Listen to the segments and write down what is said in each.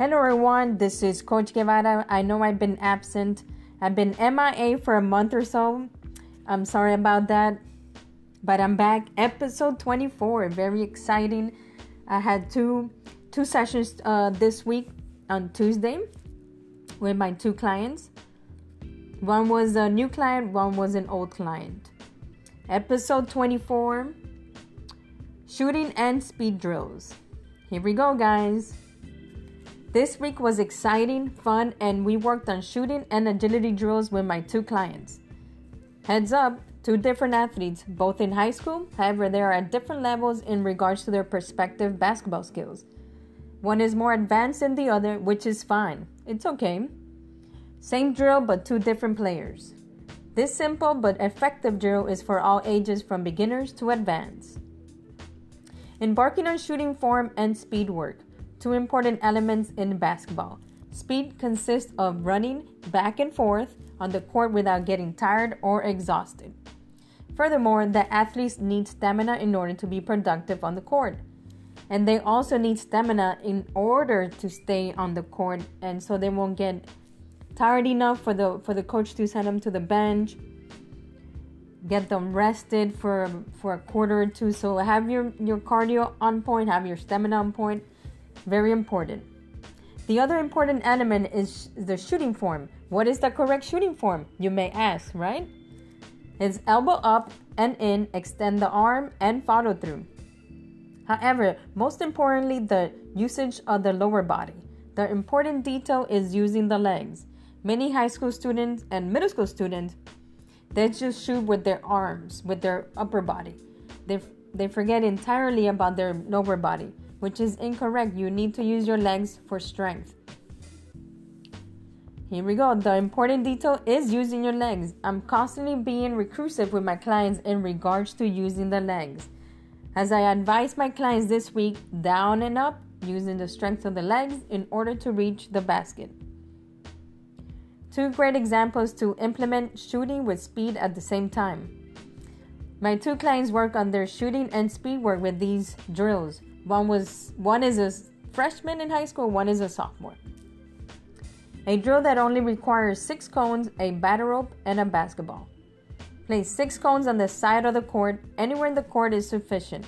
Hello, everyone. This is Coach Guevara. I know I've been absent. I've been MIA for a month or so. I'm sorry about that, but I'm back. Episode 24. Very exciting. I had two two sessions uh, this week on Tuesday with my two clients. One was a new client. One was an old client. Episode 24. Shooting and speed drills. Here we go, guys. This week was exciting, fun, and we worked on shooting and agility drills with my two clients. Heads up, two different athletes, both in high school, however, they are at different levels in regards to their respective basketball skills. One is more advanced than the other, which is fine. It's okay. Same drill, but two different players. This simple but effective drill is for all ages from beginners to advanced. Embarking on shooting form and speed work, two important elements in basketball. Speed consists of running back and forth on the court without getting tired or exhausted. Furthermore, the athletes need stamina in order to be productive on the court. And they also need stamina in order to stay on the court and so they won't get tired enough for the for the coach to send them to the bench get them rested for for a quarter or two so have your your cardio on point have your stamina on point very important. The other important element is the shooting form. What is the correct shooting form you may ask right? It's elbow up and in extend the arm and follow through. However most importantly the usage of the lower body. The important detail is using the legs. Many high school students and middle school students they just shoot with their arms, with their upper body. They, they forget entirely about their lower body, which is incorrect. You need to use your legs for strength. Here we go. The important detail is using your legs. I'm constantly being recursive with my clients in regards to using the legs. As I advise my clients this week, down and up, using the strength of the legs in order to reach the basket. Two great examples to implement shooting with speed at the same time. My two clients work on their shooting and speed work with these drills. One was one is a freshman in high school, one is a sophomore. A drill that only requires six cones, a battle rope, and a basketball. Place six cones on the side of the court, anywhere in the court is sufficient.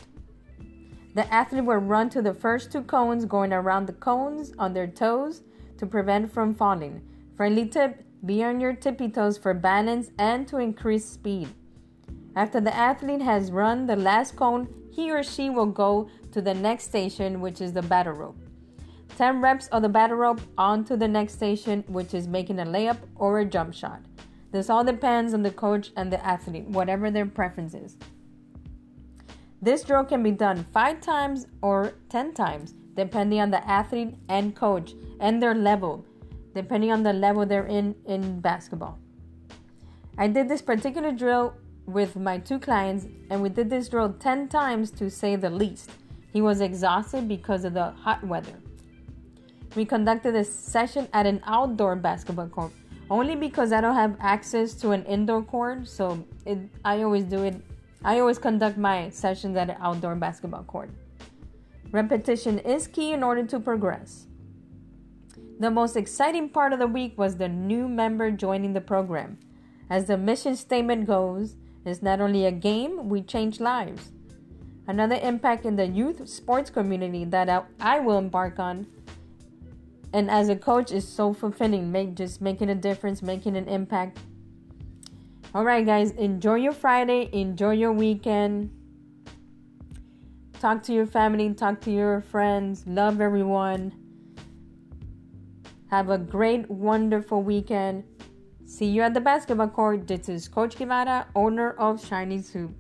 The athlete will run to the first two cones, going around the cones on their toes to prevent from falling. Friendly tip be on your tippy toes for balance and to increase speed. After the athlete has run the last cone, he or she will go to the next station, which is the battle rope. 10 reps of the battle rope on to the next station, which is making a layup or a jump shot. This all depends on the coach and the athlete, whatever their preference is. This drill can be done 5 times or 10 times, depending on the athlete and coach and their level depending on the level they're in in basketball. I did this particular drill with my two clients, and we did this drill 10 times to say the least. He was exhausted because of the hot weather. We conducted this session at an outdoor basketball court only because I don't have access to an indoor court, so it, I always do it. I always conduct my sessions at an outdoor basketball court. Repetition is key in order to progress. The most exciting part of the week was the new member joining the program. As the mission statement goes, it's not only a game, we change lives. Another impact in the youth sports community that I will embark on and as a coach is so fulfilling make just making a difference making an impact all right guys enjoy your friday enjoy your weekend talk to your family talk to your friends love everyone have a great, wonderful weekend. See you at the basketball court. This is Coach Guevara, owner of Shiny Soup.